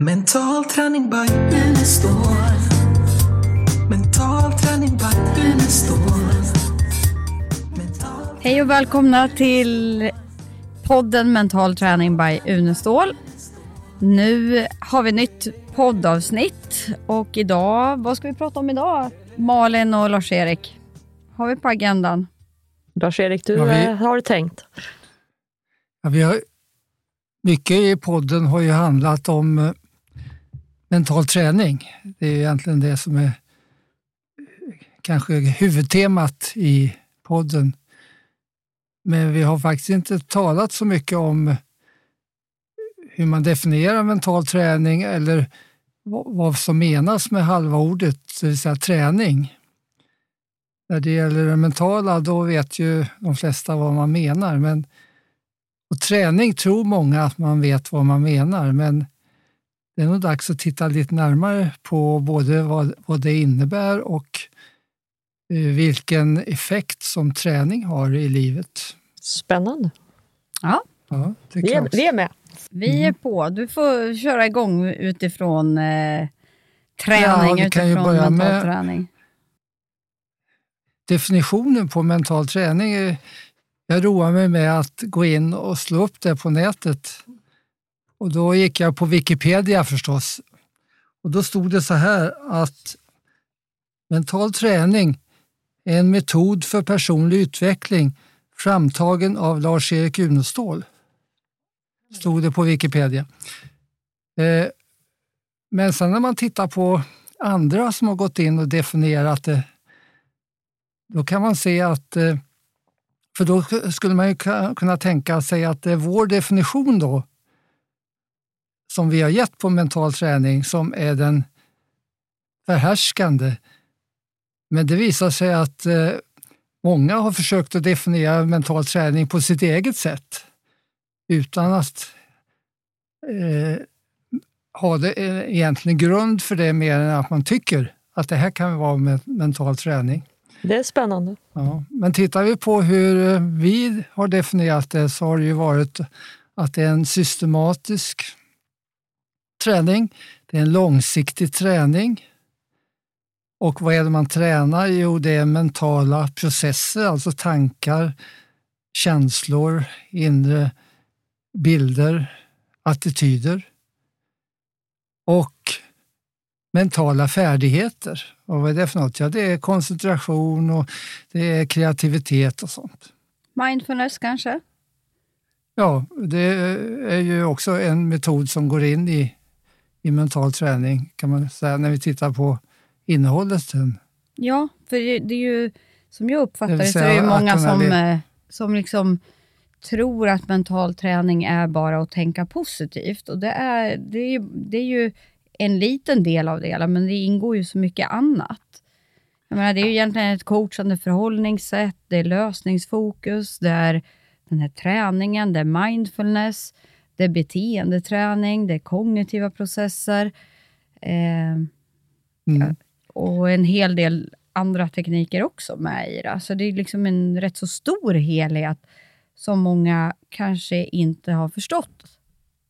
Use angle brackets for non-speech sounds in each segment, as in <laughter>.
Mental träning by Unestål. Mental träning by Unestål. Hej och välkomna till podden Mental träning by Unestål. Nu har vi nytt poddavsnitt och idag, vad ska vi prata om idag? Malin och Lars-Erik, har vi på agendan? Lars-Erik, du Ja, vi- eh, har tänkt. Ja, vi har, mycket i podden har ju handlat om eh, mental träning. Det är egentligen det som är kanske huvudtemat i podden. Men vi har faktiskt inte talat så mycket om hur man definierar mental träning eller vad vad som menas med halva ordet, det vill säga träning. När det gäller det mentala, då vet ju de flesta vad man menar, men och träning tror många att man vet vad man menar, men det är nog dags att titta lite närmare på både vad, vad det innebär och eh, vilken effekt som träning har i livet. Spännande. Ja, Ja, Vi är, vi är med. vi är på. Du får köra igång utifrån eh, träning, Ja, utifrån mental med- träning. Definitionen på mental träning, är, jag roar mig med att gå in och slå upp det på nätet. Och då gick jag på Wikipedia förstås. Och då stod det så här att mental träning är en metod för personlig utveckling framtagen av Lars-Erik Unestål. Stod det på Wikipedia. Eh, men sen när man tittar på andra som har gått in och definierat det då kan man se att, eh, för då skulle man ju kunna tänka sig att det är vår definition då, som vi har gett på mental träning, som är den förhärskande. Men det visar sig att eh, många har försökt att definiera mental träning på sitt eget sätt, utan att eh, ha det eh, egentligen grund för det mer än att man tycker att det här kan vara mental träning. Det är spännande. Ja, men tittar vi på hur eh, vi har definierat det så har det ju varit att det är en systematisk träning. Det är en långsiktig träning. Och vad är det man tränar? Jo, det är mentala processer, alltså tankar, känslor, inre bilder, attityder. Och mentala färdigheter. Och vad är det för något? Ja, det är koncentration och det är kreativitet och sånt. Mindfulness kanske? Ja, det är ju också en metod som går in i, i mental träning kan man säga när vi tittar på innehållet. sen. Ja, för det, är ju, som jag uppfattar Det så är det ju många som, eh, som liksom tror att mental träning är bara att tänka positivt. Och det är, det är, ju, det är ju en liten del av det hela, men det ingår ju så mycket annat. Jag menar, det är ju egentligen ett coachande förhållningssätt, det är lösningsfokus, det är den här träningen, det är mindfulness, det är beteendeträning, det är kognitiva processer. Eh, Mm. och en hel del andra tekniker också med i det. Så det är liksom en rätt så stor helhet som många kanske inte har förstått.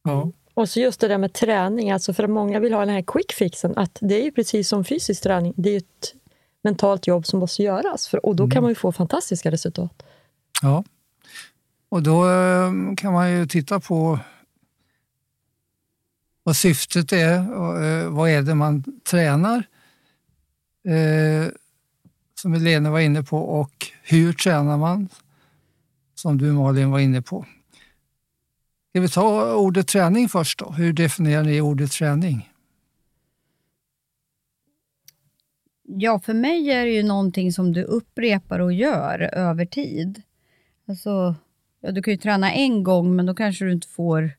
Ja. Och så just det där med träning, alltså för att många vill ha den här quick fixen, att det är ju precis som fysisk träning. Det är ju ett mentalt jobb som måste göras för, och då kan man ju få fantastiska resultat. ja. Och då eh, kan man ju titta på vad syftet är och eh, vad är det man tränar. Eh, som Helene var inne på och hur tränar man? Som du Malin var inne på. Ska vi ta ordet träning först då? Hur definierar ni ordet träning? Ja, för mig är det ju någonting som du upprepar och gör över tid. Alltså, ja, du kan ju träna en gång, men då kanske du inte får,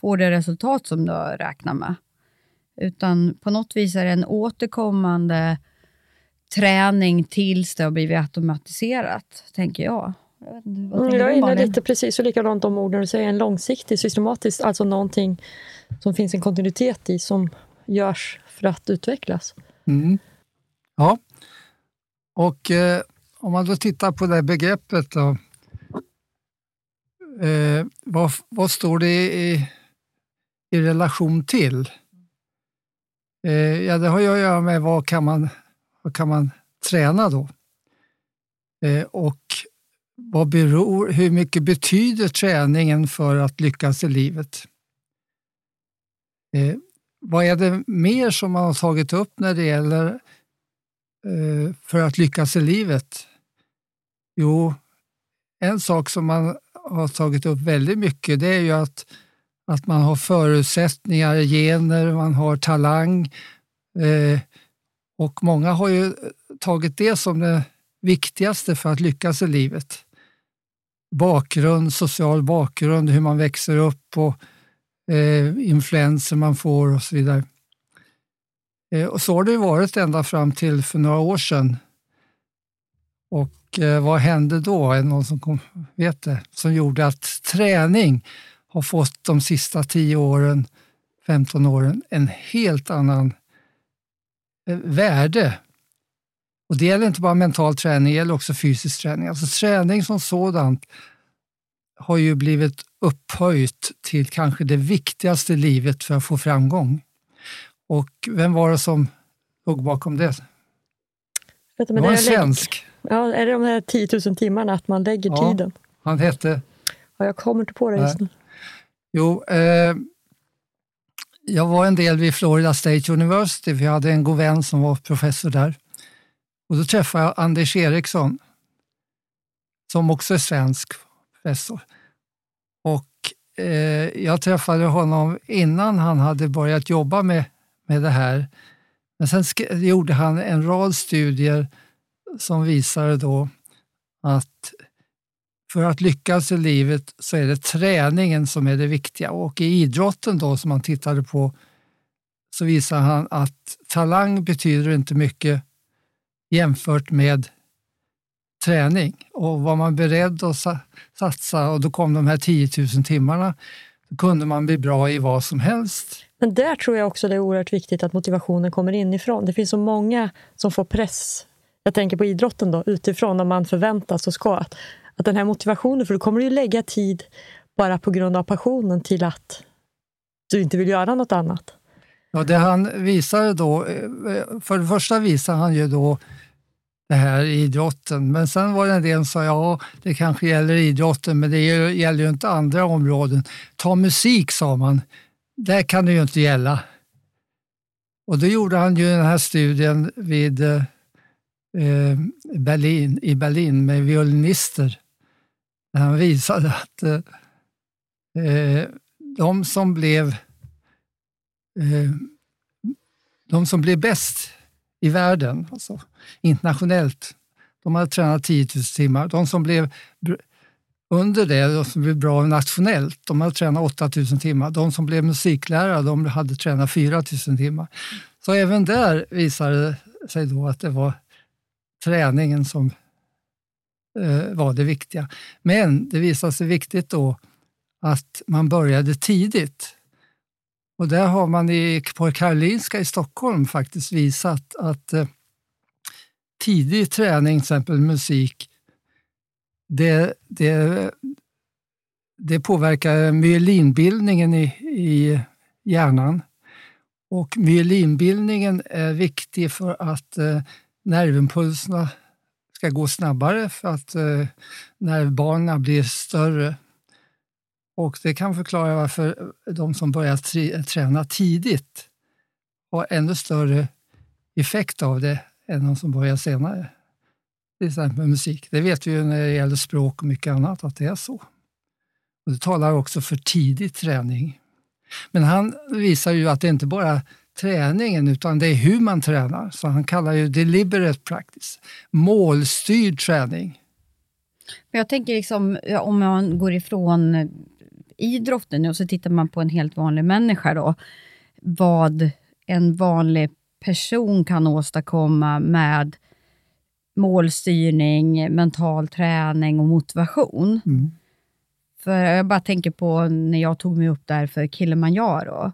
får det resultat som du har räknat med. Utan på något vis är det en återkommande träning tills det har blivit automatiserat, tänker jag. Jag, Mm, är inne Malin? lite precis och likadant om orden du säger, en långsiktig, systematisk, alltså någonting som finns en kontinuitet i, som görs för att utvecklas. Mm. Ja, och eh, om man då tittar på det här begreppet då. Eh, vad, vad står det i, i relation till? Eh, ja, det har ju att göra med vad kan man, vad kan man träna då? Eh, och vad beror, hur mycket betyder träningen för att lyckas i livet? Eh, vad är det mer som man har tagit upp när det gäller eh, för att lyckas i livet? Jo, en sak som man har tagit upp väldigt mycket det är ju att, att man har förutsättningar, gener, man har talang. Eh, och många har ju tagit det som det viktigaste för att lyckas i livet. Bakgrund, social bakgrund, hur man växer upp och eh, influenser man får och så vidare. Eh, och så har det varit ända fram till för några år sedan. Och eh, vad hände då? Är det någon som kom, vet det? Som gjorde att träning har fått de sista 10 åren, 15 åren en helt annan eh, värde. Och det gäller inte bara mental träning, det gäller också fysisk träning. Alltså träning som sådant har ju blivit upphöjt till kanske det viktigaste i livet för att få framgång. Och vem var det som låg bakom det? Vet du, Det var en svensk. ja, är det de här 10 000 timmarna, att man lägger Ja. tiden? Han hette Ja, jag kommer inte på det just nu. Jo, eh, jag var en del vid Florida State University, för jag hade en god vän som var professor där. Och då träffade jag Anders Eriksson, som också är svensk professor. Och eh, jag träffade honom innan han hade börjat jobba med, med det här. Men sen gjorde han en rad studier som visade då att för att lyckas i livet så är det träningen som är det viktiga. Och i idrotten då som han tittade på så visar han att talang betyder inte mycket jämfört med träning. Och var man beredd att satsa och då kom de här 10 000 timmarna, då kunde man bli bra i vad som helst. Men där tror jag också det är oerhört viktigt att motivationen kommer inifrån. Det finns så många som får press. Jag tänker på idrotten då, utifrån, när man förväntas och ska. Att, att den här motivationen, för då kommer ju lägga tid bara på grund av passionen till att du inte vill göra något annat. Ja, det han visade då, eh, eh, för det första visade han ju då det här i idrotten, men sen var det en del som sa ja, det kanske gäller idrotten, men det gäller ju inte andra områden. Ta musik, sa man. Där kan det ju inte gälla. Och då gjorde han ju den här studien vid eh, eh, Berlin, i Berlin med violinister. Där han visade att eh, eh, de som blev eh, de som blev bäst i världen, alltså internationellt, de hade tränat 10 000 timmar. De som blev under det, de som blev bra nationellt, de hade tränat 8 000 timmar. De som blev musiklärare, de hade tränat 4 000 timmar. Så även där visade det sig då att det var träningen som Eh, var det viktiga. Men det visade sig viktigt då att man började tidigt. Och där har man i, på Karolinska i Stockholm faktiskt visat att eh, tidig träning, till exempel musik, det, det, det påverkar myelinbildningen i, i hjärnan. Och myelinbildningen är viktig för att eh, nervimpulserna ska gå snabbare för att eh, nervbanorna blir större. Och det kan förklara varför de som börjar tri- träna tidigt har ännu större effekt av det än de som börjar senare. Till exempel med musik. Det vet vi ju när det gäller språk och mycket annat att det är så. Och det talar också för tidig träning. Men han visar ju att det inte bara är träningen utan det är hur man tränar. Så han kallar ju deliberate practice, målstyrd träning. Jag tänker liksom, om man går ifrån eh, idrotten nu och så tittar man på en helt vanlig människa då. Vad en vanlig person kan åstadkomma med målstyrning, mental träning och motivation. Mm. För jag bara tänker på när jag tog mig upp där för Kilimanjaro,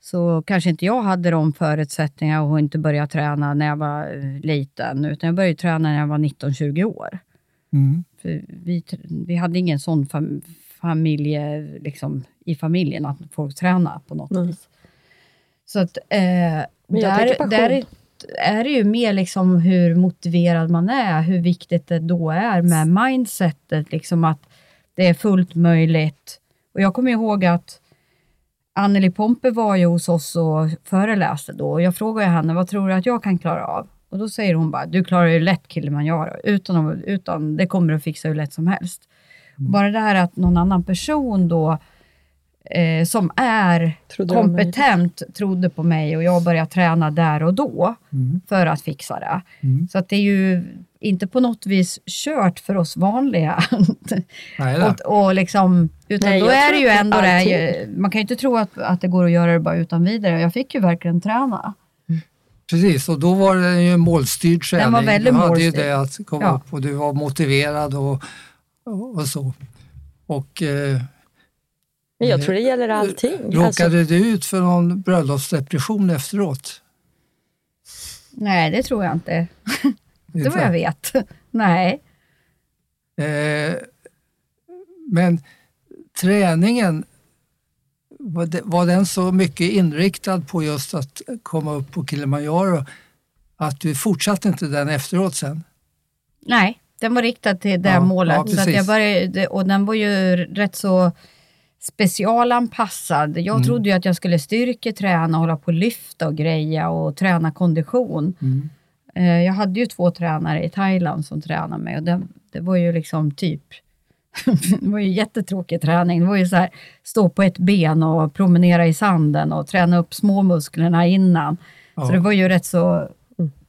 så kanske inte jag hade de förutsättningarna och inte började träna när jag var eh, liten, utan jag började träna när jag var 19-20 år. Mm. För vi, vi hade ingen sån fam, familje, liksom, i familjen att folk tränar på något Mm. vis. Så att eh, där, där är, är det ju mer liksom hur motiverad man är, hur viktigt det då är med mindsetet, liksom att det är fullt möjligt. Och jag kommer ihåg att Anneli Pompe var ju hos oss och föreläste då och jag frågade henne, vad tror du att jag kan klara av? Och då säger hon bara, du klarar ju lätt Kilimanjaro, utan, utan det kommer du att fixa hur lätt som helst. Bara det här att någon annan person då, eh, som är Trodde kompetent, trodde på mig och jag började träna där och då Mm. för att fixa det. Mm. Så att det är ju inte på något vis kört för oss vanliga. <laughs> Nej, och, och liksom, utan Nej, då är det ju det ändå det, här allting. ju- man kan ju inte tro att, att det går att göra det bara utan vidare. Jag fick ju verkligen träna. Precis, och då var det ju en målstyrd träning. Den var väldigt du hade ju målstyrd. det att komma Ja. upp och du var motiverad och, och, och så. Och eh, Men jag tror det gäller allting. råkade Alltså, du ut för någon bröllopsdepression efteråt? Nej, det tror jag inte. <laughs> Det vad jag vet. <laughs> Nej. Eh, men träningen, var, den så mycket inriktad på just att komma upp på Kilimanjaro att du fortsatte inte den efteråt sen? Nej, den var riktad till det Ja, målet. ja, så jag började, och den var ju rätt så specialanpassad. Jag Mm. trodde ju att jag skulle styrketräna, hålla på och lyfta och greja och träna kondition. Mm. Eh, Jag hade ju två tränare i Thailand som tränade mig och det, det var ju liksom typ <laughs> det var ju jättetråkig träning. Det var ju så här, stå på ett ben och promenera i sanden och träna upp småmusklerna innan. Så Ja. det var ju rätt så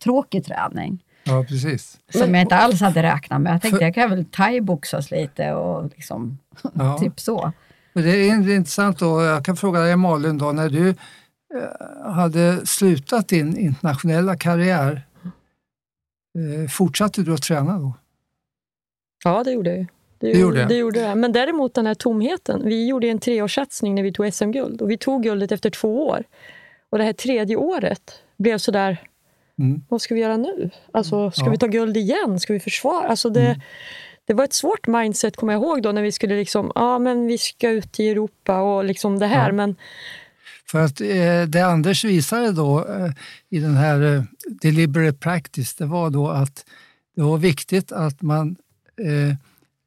tråkig träning. Ja, precis. Som jag inte alls hade räknat med. Jag tänkte För- jag kan väl thaiboxas lite och liksom, Ja. <laughs> typ så. Men Det är intressant då, jag kan fråga dig Malin då, när du eh, hade slutat din internationella karriär, eh, fortsatte du att träna då? ja, det gjorde jag. Det, Det gjorde det gjorde jag. Men däremot den här tomheten. Vi gjorde en treårssatsning när vi tog SM-guld och vi tog guldet efter två år. Och det här tredje året blev sådär, Mm. vad ska vi göra nu? Alltså, ska Ja. vi ta guld igen? Ska vi försvara? Alltså det, Mm. Det var ett svårt mindset, kommer jag ihåg, då, när vi skulle liksom, ja men vi ska ut i Europa och liksom det här. Ja. Men För att eh, det Anders visade då eh, i den här eh, deliberate practice, det var då att det var viktigt att man eh,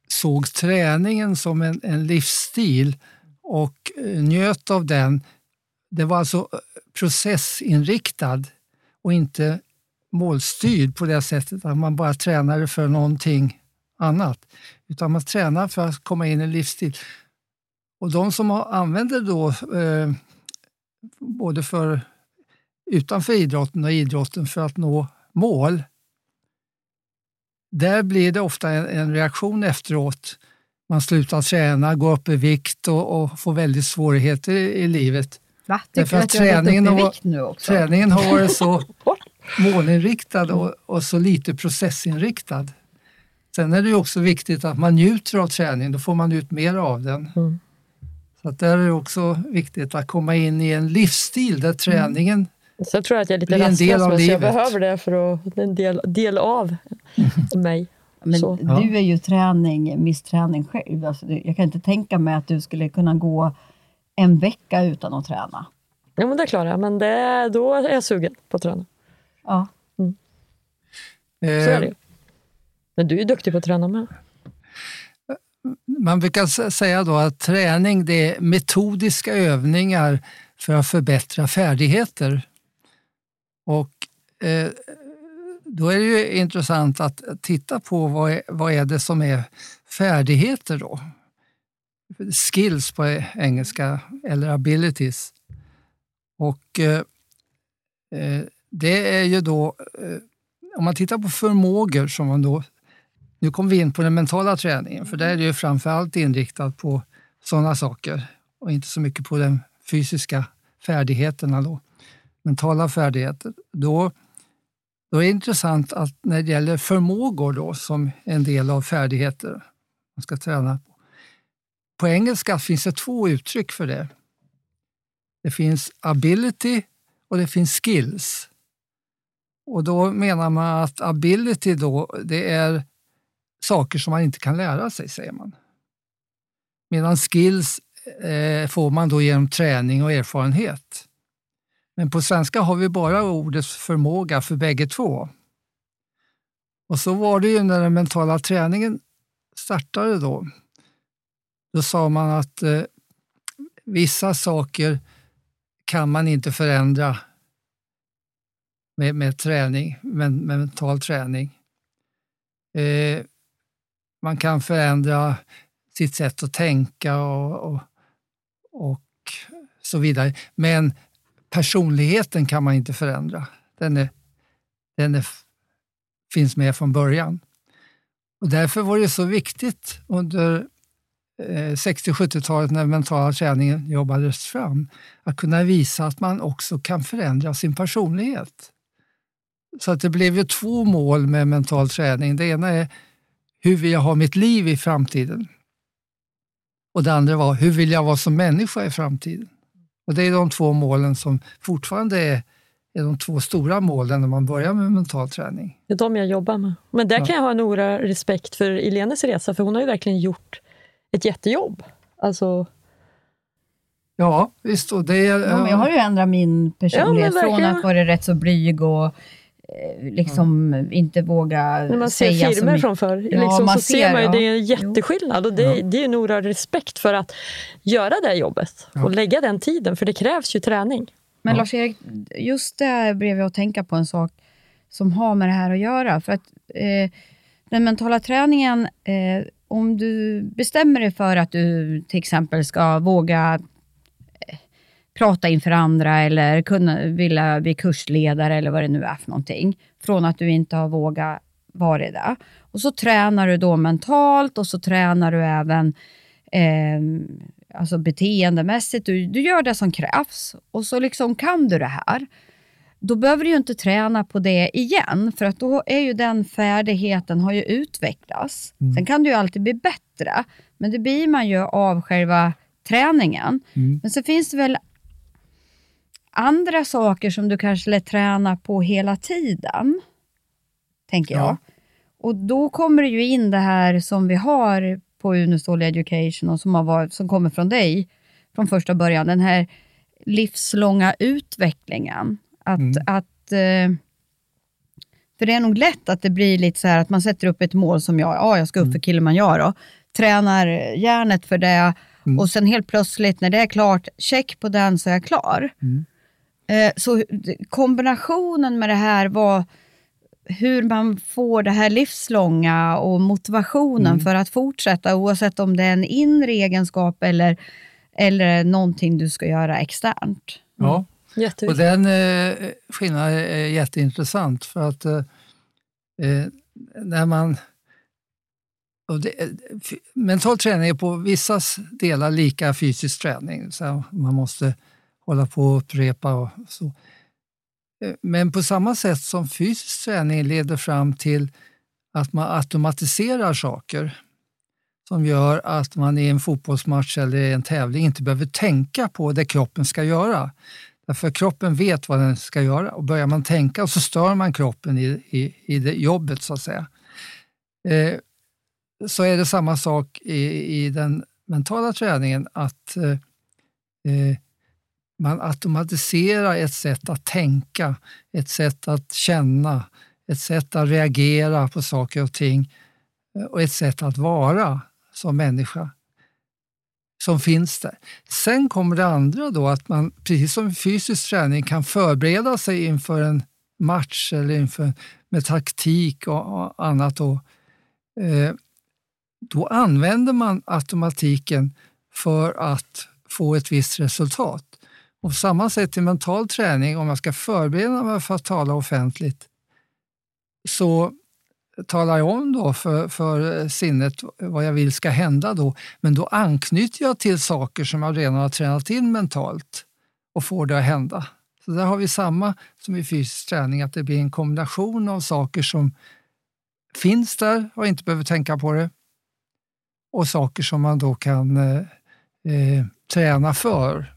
såg träningen som en, en livsstil och eh, njöt av den. Det var alltså eh, processinriktad och inte målstyrd på det sättet att man bara tränade för någonting annat. Utan man tränar för att komma in i livsstil. Och de som använder då eh, både för utanför idrotten och idrotten för att nå mål. Där blir det ofta en, en reaktion efteråt. Man slutar träna, går upp i vikt och, och får väldigt svårigheter i, i livet. Va? Därför att att träningen har-? Träningen har varit så <laughs> målinriktad och, och så lite processinriktad. Sen är det ju också viktigt att man njuter av träningen, då får man ut mer av den. Mm. Så att där är det också viktigt att komma in i en livsstil där träningen så jag tror att jag är lite Blir en del rastlös, av men så jag livet. behöver det för att det är en del, del av mig. Men Så. Du är ju träning, missträning själv. Alltså, jag kan inte tänka mig att du skulle kunna gå en vecka utan att träna. Ja, men det klarar jag, men det, då är jag sugen på att träna. Ja. Så är det eh, ju. Men du är ju duktig på att träna med. Man brukar säga då att träning det är metodiska övningar för att förbättra färdigheter. Och eh, då är det ju intressant att titta på vad är, vad är det som är färdigheter då? Skills på e-, engelska eller abilities. Och eh, eh, det är ju då, eh, om man tittar på förmågor som man då nu kommer vi in på den mentala träningen, för där är det ju framförallt inriktat på sådana saker och inte så mycket på de fysiska färdigheterna. Då. Mentala färdigheter. Då, då är det intressant att när det gäller förmågor då, som en del av färdigheter man ska träna på. På engelska finns det två uttryck för det. Det finns ability och det finns skills. Och då menar man att ability då, det är saker som man inte kan lära sig, säger man. Medan skills eh, får man då genom träning och erfarenhet. Men på svenska har vi bara ordet förmåga för bägge två. Och så var det ju när den mentala träningen startade då. Då sa man att eh, vissa saker kan man inte förändra med, med träning, med, med mental träning. Eh, man kan förändra sitt sätt att tänka och, och, och så vidare. Men personligheten kan man inte förändra. Den, är, den är, finns med från början. Och därför var det så viktigt under eh, 60-70-talet när mentala träningen jobbades fram, att kunna visa att man också kan förändra sin personlighet. Så att det blev ju två mål med mental träning. Det ena är hur vill jag ha mitt liv i framtiden? Och det andra var hur vill jag vara som människa i framtiden? Och Det är de två målen som fortfarande är, är de två stora målen när man börjar med mental träning. Det är de jag jobbar med. Men där ja. kan jag ha en oerhörd respekt för Elenes resa, för hon har ju verkligen gjort ett jättejobb. Alltså... Ja, visst. Och det, ja, men jag har ju ändrat min personlighet ja, från att vara rätt så blyg och liksom mm. inte våga När man ser filmer från förr, ja, liksom, så ser, ser man ju ja. det är en jätteskillnad. Och det, ja. det är oerhörd respekt för att göra det jobbet och lägga den tiden, för det krävs ju träning. Men Lars-Erik, just där blev jag att tänka på en sak som har med det här att göra. För att eh, den mentala träningen eh, om du bestämmer dig för att du till exempel ska våga eh, prata inför andra eller kunna, vilja bli kursledare eller vad det nu är för någonting, från att du inte har vågat vara det. Och så tränar du då mentalt och så tränar du även eh, alltså beteendemässigt. Du, du gör det som krävs och så liksom kan du det här då behöver du ju inte träna på det igen, för att då är ju den färdigheten har ju utvecklats. Mm. Sen kan du ju alltid bli bättre, men det blir man ju av själva träningen. Mm. Men så finns det väl andra saker som du kanske lär träna på hela tiden, tänker jag. Ja. Och då kommer det ju in det här som vi har på Unestål Education och som, har varit, som kommer från dig från första början, den här livslånga utvecklingen. Att, mm. att, eh, för det är nog lätt att det blir lite så här att man sätter upp ett mål som jag, ja, jag ska upp mm. för Kilimanjaro, tränar hjärnet för det mm. och sen helt plötsligt när det är klart, check på den så är jag klar. Mm. Eh, så kombinationen med det här var hur man får det här livslånga och motivationen mm. för att fortsätta, oavsett om det är en inre egenskap eller, eller någonting du ska göra externt. Ja, och den eh, skillnaden är jätteintressant för att eh, eh när man... Det, eh, mental träning är på vissa delar lika fysisk träning, så man måste hålla på och upprepa och så. Eh, men på samma sätt som fysisk träning leder fram till att man automatiserar saker som gör att man i en fotbollsmatch eller en tävling inte behöver tänka på det kroppen ska göra. Därför kroppen vet vad den ska göra och börjar man tänka så stör man kroppen i, i, i det jobbet så att säga. Eh, så är det samma sak i, i den mentala träningen att eh, eh man automatiserar ett sätt att tänka, ett sätt att känna, ett sätt att reagera på saker och ting eh, och ett sätt att vara som människa som finns där. Sen kommer det andra då att man, precis som fysisk träning, kan förbereda sig inför en match eller inför, med taktik och, annat. Då, eh, då använder man automatiken för att få ett visst resultat. Och på samma sätt i mental träning, om jag ska förbereda mig för att tala offentligt, så talar jag om då för, för sinnet vad jag vill ska hända då. Men då anknyter jag till saker som jag redan har tränat in mentalt och får det att hända. Så där har vi samma som i fysisk träning, att det blir en kombination av saker som finns där och inte behöver tänka på det och saker som man då kan eh, eh träna för.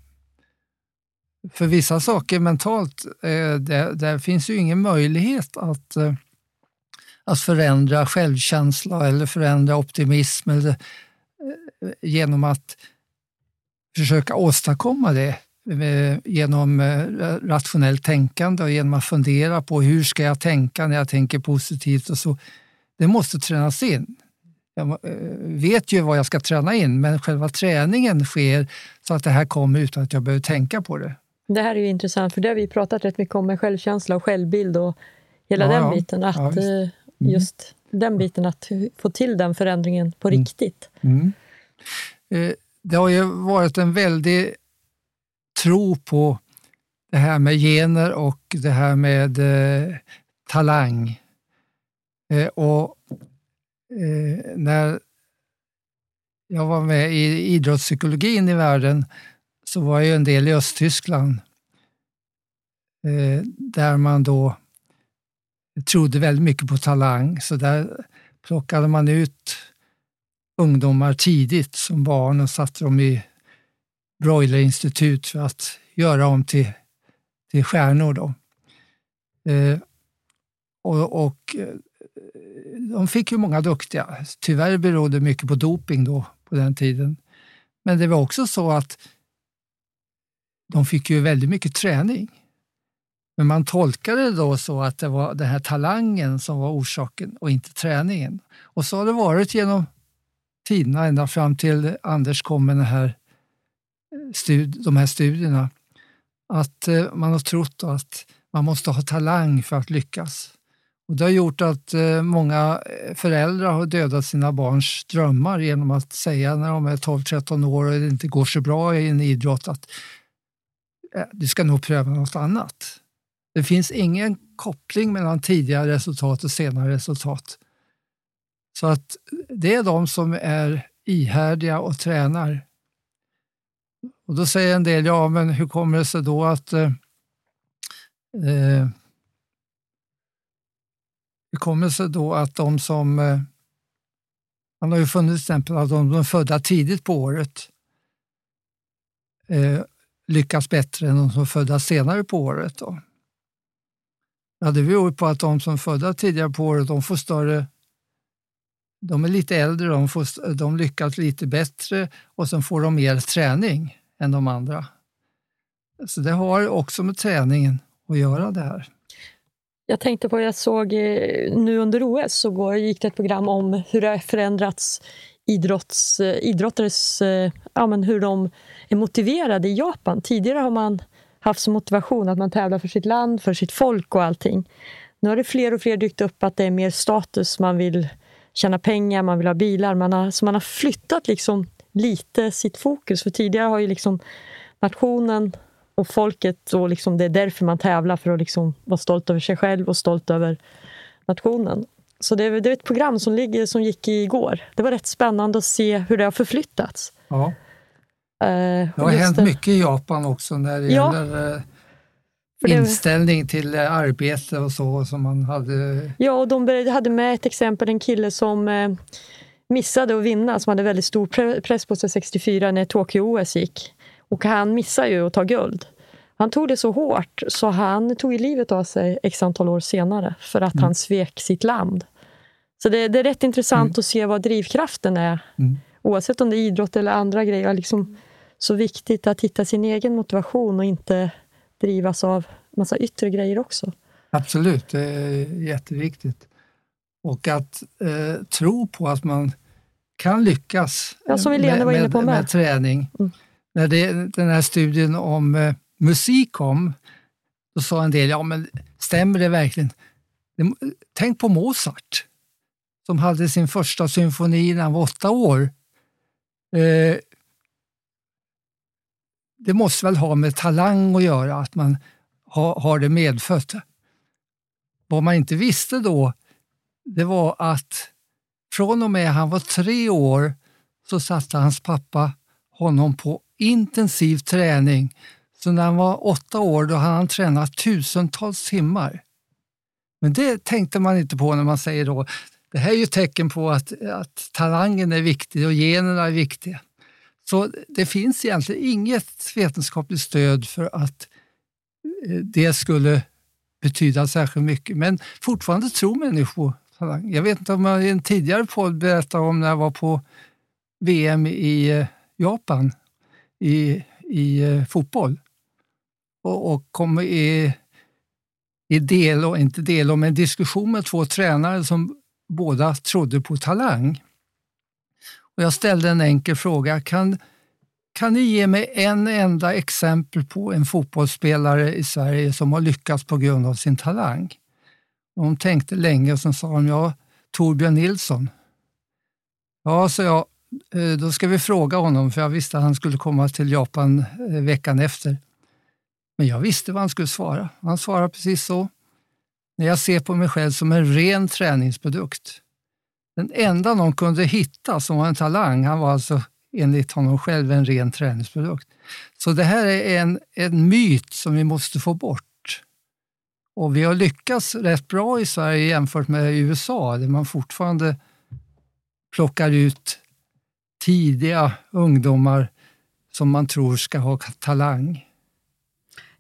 För vissa saker mentalt, eh, där, där finns ju ingen möjlighet att eh, att förändra självkänsla eller förändra optimism eller, eh, genom att försöka åstadkomma det. genom rationellt tänkande och genom att fundera på hur ska jag tänka när jag tänker positivt och så. Det måste tränas in. Jag vet ju vad jag ska träna in, men själva träningen sker så att det här kommer utan att jag behöver tänka på det. Det här är ju intressant, för det har vi pratat rätt mycket om med självkänsla och självbild och hela Ja, den ja. biten. Att Ja, visst. eh, just den biten, att få till den förändringen på Mm. riktigt. Mm. Eh, Det har ju varit en väldig tro på det här med gener och det här med eh, talang. Eh, och eh, när jag var med i idrottspsykologin i världen så var jag ju en del i Östtyskland eh, där man då trodde väldigt mycket på talang. Så där plockade man ut ungdomar tidigt som barn och satte dem i broilerinstitut för att göra dem till, till stjärnor. Då. Eh, och, och eh, de fick ju många duktiga. Tyvärr berodde mycket på doping då på den tiden. Men det var också så att de fick ju väldigt mycket träning. Men man tolkade det då så att det var den här talangen som var orsaken och inte träningen. Och så har det varit genom tiderna ända fram till Anders kom med den här eh, stud- de här studierna. Att eh, man har trott att man måste ha talang för att lyckas. Och det har gjort att eh, många föräldrar har dödat sina barns drömmar genom att säga när de är 12-13 år och det inte går så bra i en idrott att Eh, du ska nog pröva något annat. Det finns ingen koppling mellan tidigare resultat och senare resultat. Så att det är de som är ihärdiga och tränar. Och då säger en del, ja men hur kommer det sig då att eh, eh hur kommer det sig då att de som eh, man har ju funnit till exempel att de som är födda tidigt på året eh, lyckas bättre än de som är födda senare på året. Då. Ja, det beror på att de som är födda tidigare på året de får större de är lite äldre, de, får, de lyckas lite bättre och sen får de mer träning än de andra. Så det har också med träningen att göra det här. Jag tänkte på, jag såg eh, nu under OS så går, gick det ett program om hur det har förändrats idrotts, eh, idrottares, eh, ja, men hur de är motiverade i Japan. Tidigare har man haft som motivation att man tävlar för sitt land, för sitt folk och allting. Nu har det fler och fler dykt upp att det är mer status, man vill tjäna pengar, man vill ha bilar. Man har, så man har flyttat liksom lite sitt fokus. För tidigare har ju liksom nationen och folket, och liksom det är därför man tävlar, för att liksom vara stolt över sig själv och stolt över nationen. Så det är, det är ett program som, ligger, som gick igår. Det var rätt spännande att se hur det har förflyttats. Ja, Eh, det har hänt det- mycket i Japan också när det Ja. gäller eh, inställning till eh, arbete och så som man hade. Ja, och de hade med ett exempel, en kille som missade att vinna, som hade väldigt stor pre- press på sig 64 när Tokyo-OS gick. Och han missade ju att ta guld. Han tog det så hårt så han tog livet av sig x antal år senare för att han svek sitt land. Så det, det är rätt intressant att se vad drivkraften är. Mm. Oavsett om det är idrott eller andra grejer. Liksom så viktigt att hitta sin egen motivation och inte drivas av massa yttre grejer också. Absolut, det är jätteviktigt. Och att eh, tro på att man kan lyckas Ja, på med, med. med träning. Mm. När det, den här studien om eh, musik kom, då sa en del, ja men stämmer det verkligen? Tänk på Mozart, som hade sin första symfoni när han var åtta år. Eh, det måste väl ha med talang att göra, att man ha, har det medfött. Vad man inte visste då, det var att från och med han var tre år så satte hans pappa honom på intensiv träning. Så när han var åtta år då hade han tränat tusentals timmar. Men det tänkte man inte på när man säger då, det här är ju tecken på att, att talangen är viktig och generna är viktiga. Så det finns egentligen inget vetenskapligt stöd för att eh, det skulle betyda särskilt mycket. Men fortfarande tror människor på talang. Jag vet inte om jag i en tidigare podd berättade om när jag var på VM i eh, Japan i, i eh, fotboll. och, och kom i, i del, och inte del, om en diskussion med två tränare som båda trodde på talang. Och jag ställde en enkel fråga. Kan, kan ni ge mig en enda exempel på en fotbollsspelare i Sverige som har lyckats på grund av sin talang? Och de tänkte länge och så sa de, ja, Torbjörn Nilsson. Ja, så jag, Eh, då ska vi fråga honom, för jag visste att han skulle komma till Japan eh, veckan efter. Men jag visste vad han skulle svara. Han svarade precis så. När jag ser på mig själv som en ren träningsprodukt. Den enda någon kunde hitta som var en talang, han var alltså enligt honom själv en ren träningsprodukt. Så det här är en, en myt som vi måste få bort. Och vi har lyckats rätt bra i Sverige jämfört med USA där man fortfarande plockar ut tidiga ungdomar som man tror ska ha talang.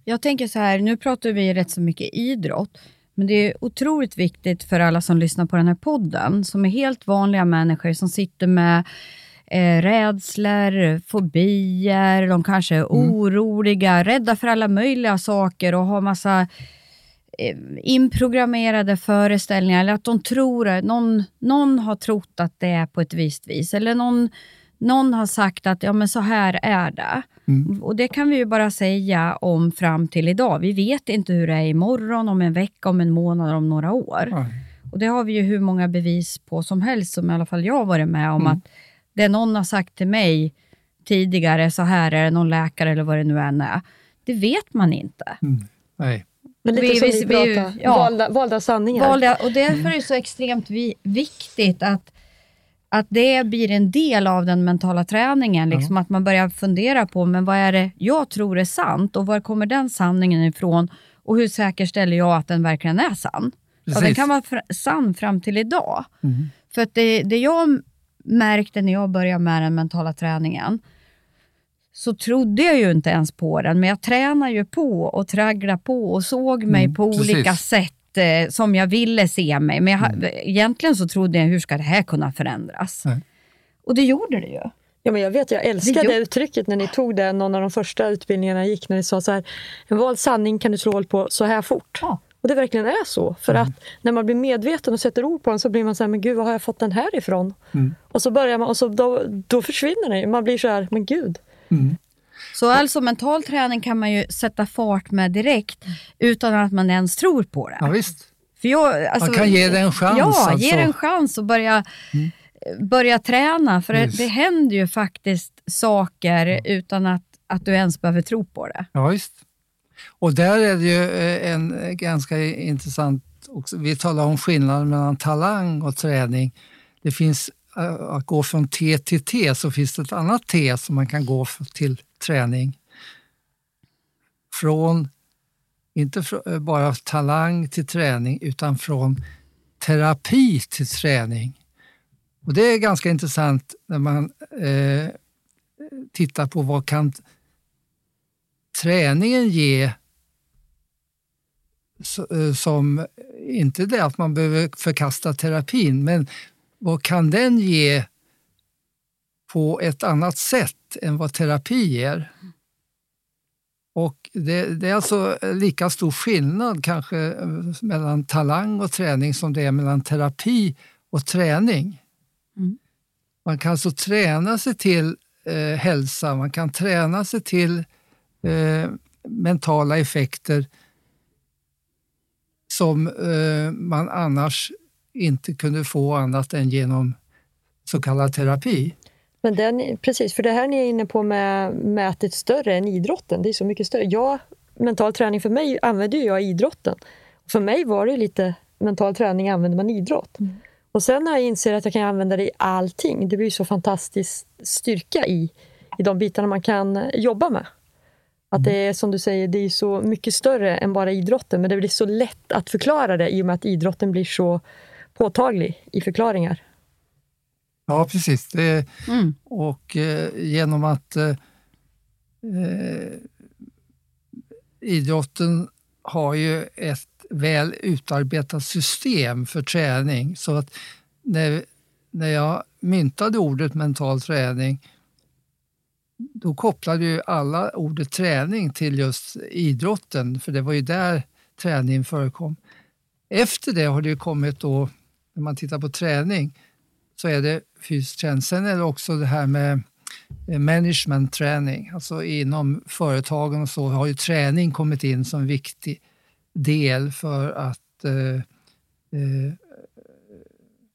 Jag tänker så här, nu pratar vi rätt så mycket idrott, men det är otroligt viktigt för alla som lyssnar på den här podden, som är helt vanliga människor som sitter med eh, rädslor, fobier, de kanske är Mm. oroliga, rädda för alla möjliga saker och har massa eh, inprogrammerade föreställningar, eller att de tror att någon, någon har trott att det är på ett visst vis, eller någon, någon har sagt att ja, men så här är det. Mm. Och Det kan vi ju bara säga om fram till idag. Vi vet inte hur det är imorgon, om en vecka, om en månad, om några år. Ja. Och Det har vi ju hur många bevis på som helst, som i alla fall jag har varit med om, Mm. att det någon har sagt till mig tidigare, så här är det, någon läkare eller vad det nu än är, det vet man inte. Mm. Nej. Men lite Vi- som vi- vi, vi- pratar, ja. valda, valda sanningar. Valda, och därför är det så extremt vi, viktigt att, att det blir en del av den mentala träningen. Liksom, Att man börjar fundera på, men vad är det jag tror är sant och var kommer den sanningen ifrån? Och hur säkerställer jag att den verkligen är sann? Ja, den kan vara fr- sann fram till idag. Mm. För att det, det jag märkte när jag började med den mentala träningen, så trodde jag ju inte ens på den, men jag tränade ju på och tragglade på och såg mig Mm, på precis. olika sätt eh, som jag ville se mig. Men jag, Mm. egentligen så trodde jag, hur ska det här kunna förändras? Nej. Och det gjorde det ju. Ja, men jag vet, jag älskar Det det, uttrycket när ni tog det, någon av de första utbildningarna jag gick, när ni sa så här, en vald sanning kan du slå hål på så här fort. Ja. Och det verkligen är så. För att när man blir medveten och sätter ord på den så blir man så här, men gud, var har jag fått den här ifrån? Mm. Och så börjar man, och så då, då försvinner den. Man blir så här, men gud. Mm. Så alltså mental träning kan man ju sätta fart med direkt utan att man ens tror på det. Ja, visst. För jag, alltså, Man kan ge det en chans. Ja, alltså. ge det en chans att börja, börja träna. För det, det händer ju faktiskt saker utan att, att du ens behöver tro på det. Ja, visst. Och där är det ju eh, en ganska intressant, också. vi talar om skillnaden mellan talang och träning. Det finns, eh, att gå från T till T så finns det ett annat T som man kan gå till träning. Från, inte fr- eh, bara talang till träning, utan från terapi till träning. Och Det är ganska intressant när man eh, tittar på vad kan träningen ge eh, som, inte det att man behöver förkasta terapin, men vad kan den ge på ett annat sätt än vad terapi ger? Och det, det är alltså lika stor skillnad kanske eh, mellan talang och träning som det är mellan terapi och träning. Mm. Man kan alltså träna sig till eh, hälsa, man kan träna sig till eh, mentala effekter som eh, man annars inte kunde få annat än genom så kallad terapi. Men den, precis, för det här ni är inne på med mätet större än idrotten, det är så mycket större. Jag, mental träning för mig använder ju jag idrotten. För mig var det lite mental träning använder man idrott. Och sen när jag inser att jag kan använda det i allting, det blir så fantastisk styrka i, i de bitarna man kan jobba med. Att det är som du säger, det är så mycket större än bara idrotten, men det blir så lätt att förklara det i och med att idrotten blir så påtaglig i förklaringar. Ja, precis. Det, Mm. och eh, genom att eh, eh, idrotten har ju ett väl utarbetat system för träning så att när, när jag myntade ordet mental träning då kopplade ju alla ordet träning till just idrotten, för det var ju där träningen förekom. Efter det har det ju kommit då, när man tittar på träning, så är det fysisk träning. Sen är det också det här med eh, management träning, alltså inom företagen och så har ju träning kommit in som en viktig del för att eh, eh,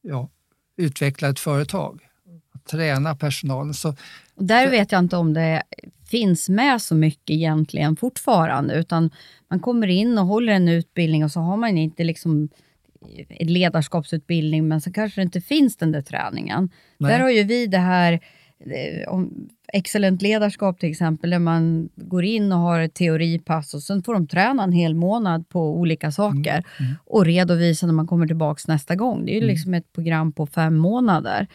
ja, utveckla ett företag. Att träna personalen. Så, Och Där vet jag inte om det finns med så mycket egentligen fortfarande, utan man kommer in och håller en utbildning och så har man inte liksom ledarskapsutbildning, men så kanske det inte finns den där träningen. Nej. Där har ju vi det här, eh, om excellent ledarskap till exempel, där man går in och har ett teoripass och sen får de träna en hel månad på olika saker och redovisa när man kommer tillbaka nästa gång. Det är ju liksom ett program på fem månader.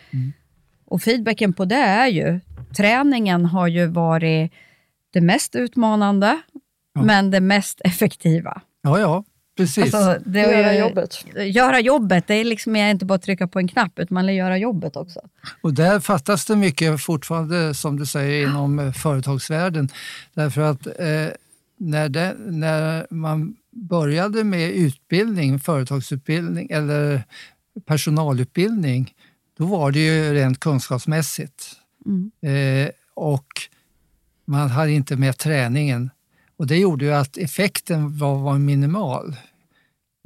Och feedbacken på det är ju, träningen har ju varit det mest utmanande, men det mest effektiva. ja, ja, precis. Alltså, det är Göra jobbet. Göra jobbet, det är liksom inte bara att trycka på en knapp, utan man vill göra jobbet också. Och där fattas det mycket fortfarande, som du säger, inom eh, företagsvärlden. Därför att eh, när, det, när man började med utbildning, företagsutbildning eller personalutbildning, då var det ju rent kunskapsmässigt. Eh, och man hade inte med träningen. Och det gjorde ju att effekten var, var minimal.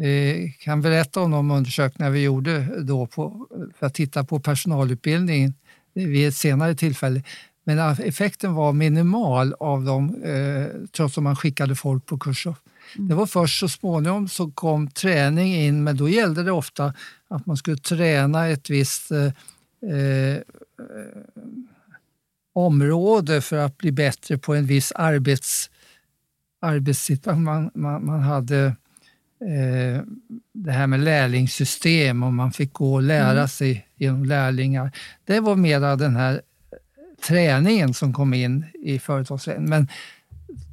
Eh, kan berätta om de undersökningar vi gjorde då på, för att titta på personalutbildningen vid ett senare tillfälle. Men effekten var minimal av dem, eh, trots att man skickade folk på kurser. Det var först så småningom så kom träning in, men då gällde det ofta att man skulle träna ett visst eh, eh, område för att bli bättre på en viss arbets, arbetssituation. Man, man, man hade eh, det här med lärlingssystem och man fick gå och lära sig genom lärlingar. Det var mera den här träningen som kom in i företagsträningen. Men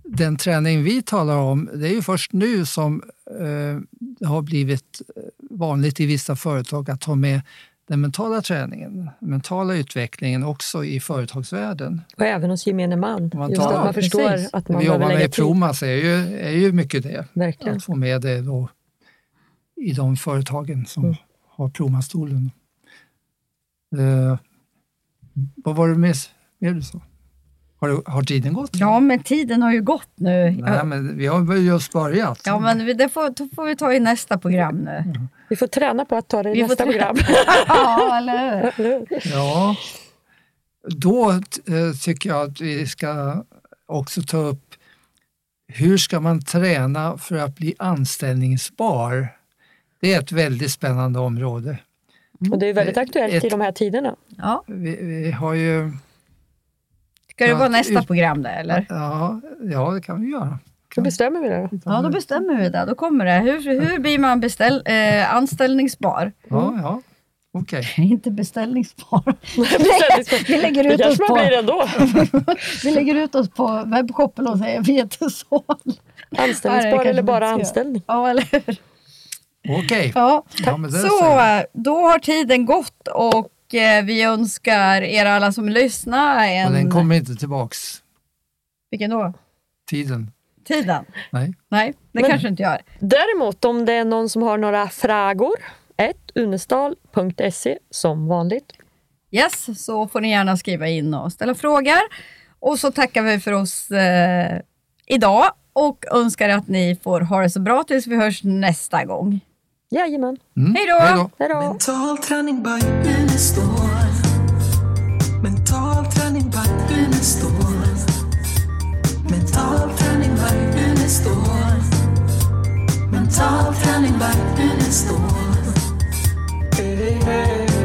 den träning vi talar om, det är ju först nu som eh, det har blivit vanligt i vissa företag att ha med den mentala träningen, mentala utvecklingen också i företagsvärlden. Och även hos gemene man. Man Just tar- att man precis. förstår att man vi jobbar behöver med lägga tid. Promas är ju, är ju mycket det. Verkligen. Att få med det då i de företagen som Mm. har Promastolen. Eh, vad var det mer du sa? Har, det- har tiden gått? Ja, men tiden har ju gått nu. Nej, men vi har väl just börjat. Ja, men vi- det får, då får vi ta i nästa program nu. Vi får träna på att ta det i Vi nästa program. <laughs> ja, eller hur? Ja, då eh, tycker jag att vi ska också ta upp hur ska man träna för att bli anställningsbar? Det är ett väldigt spännande område. Och det är väldigt aktuellt i Ett- de här tiderna. Ja. Vi, vi har ju... Ska det Ja, vara nästa ut- program det, eller? Ja, ja, det kan vi göra. Då bestämmer vi det. Ja, då bestämmer vi det. Då kommer det. Hur, hur blir man beställ, eh, anställningsbar? Ja, ja. Okej. <laughs> Inte beställningsbar. <laughs> Beställningsbar. Vi lägger Det ut oss kanske man på, blir ändå. <laughs> vi lägger ut oss på webbshoppen och säger Vetesål. Anställningsbar kanske eller bara anställning. Ja, eller hur? Okej. Ja. Ja, det Så, då har tiden gått och vi önskar er alla som lyssnar en... Och den kommer inte tillbaks, Vilken då? tiden. Tiden? Nej. Nej, det Men- kanske inte gör. Däremot om det är någon som har några frågor, unestal.se som vanligt. Yes, så får ni gärna skriva in och ställa frågor. Och så tackar vi för oss eh, idag och önskar att ni får ha det så bra tills vi hörs nästa gång. Jajamän. Mm. Hej då! Mental träning by Unestål. Mental träning by Unestål. Mental träning by Unestål. Mental träning by Unestål. Hey, hey, hey.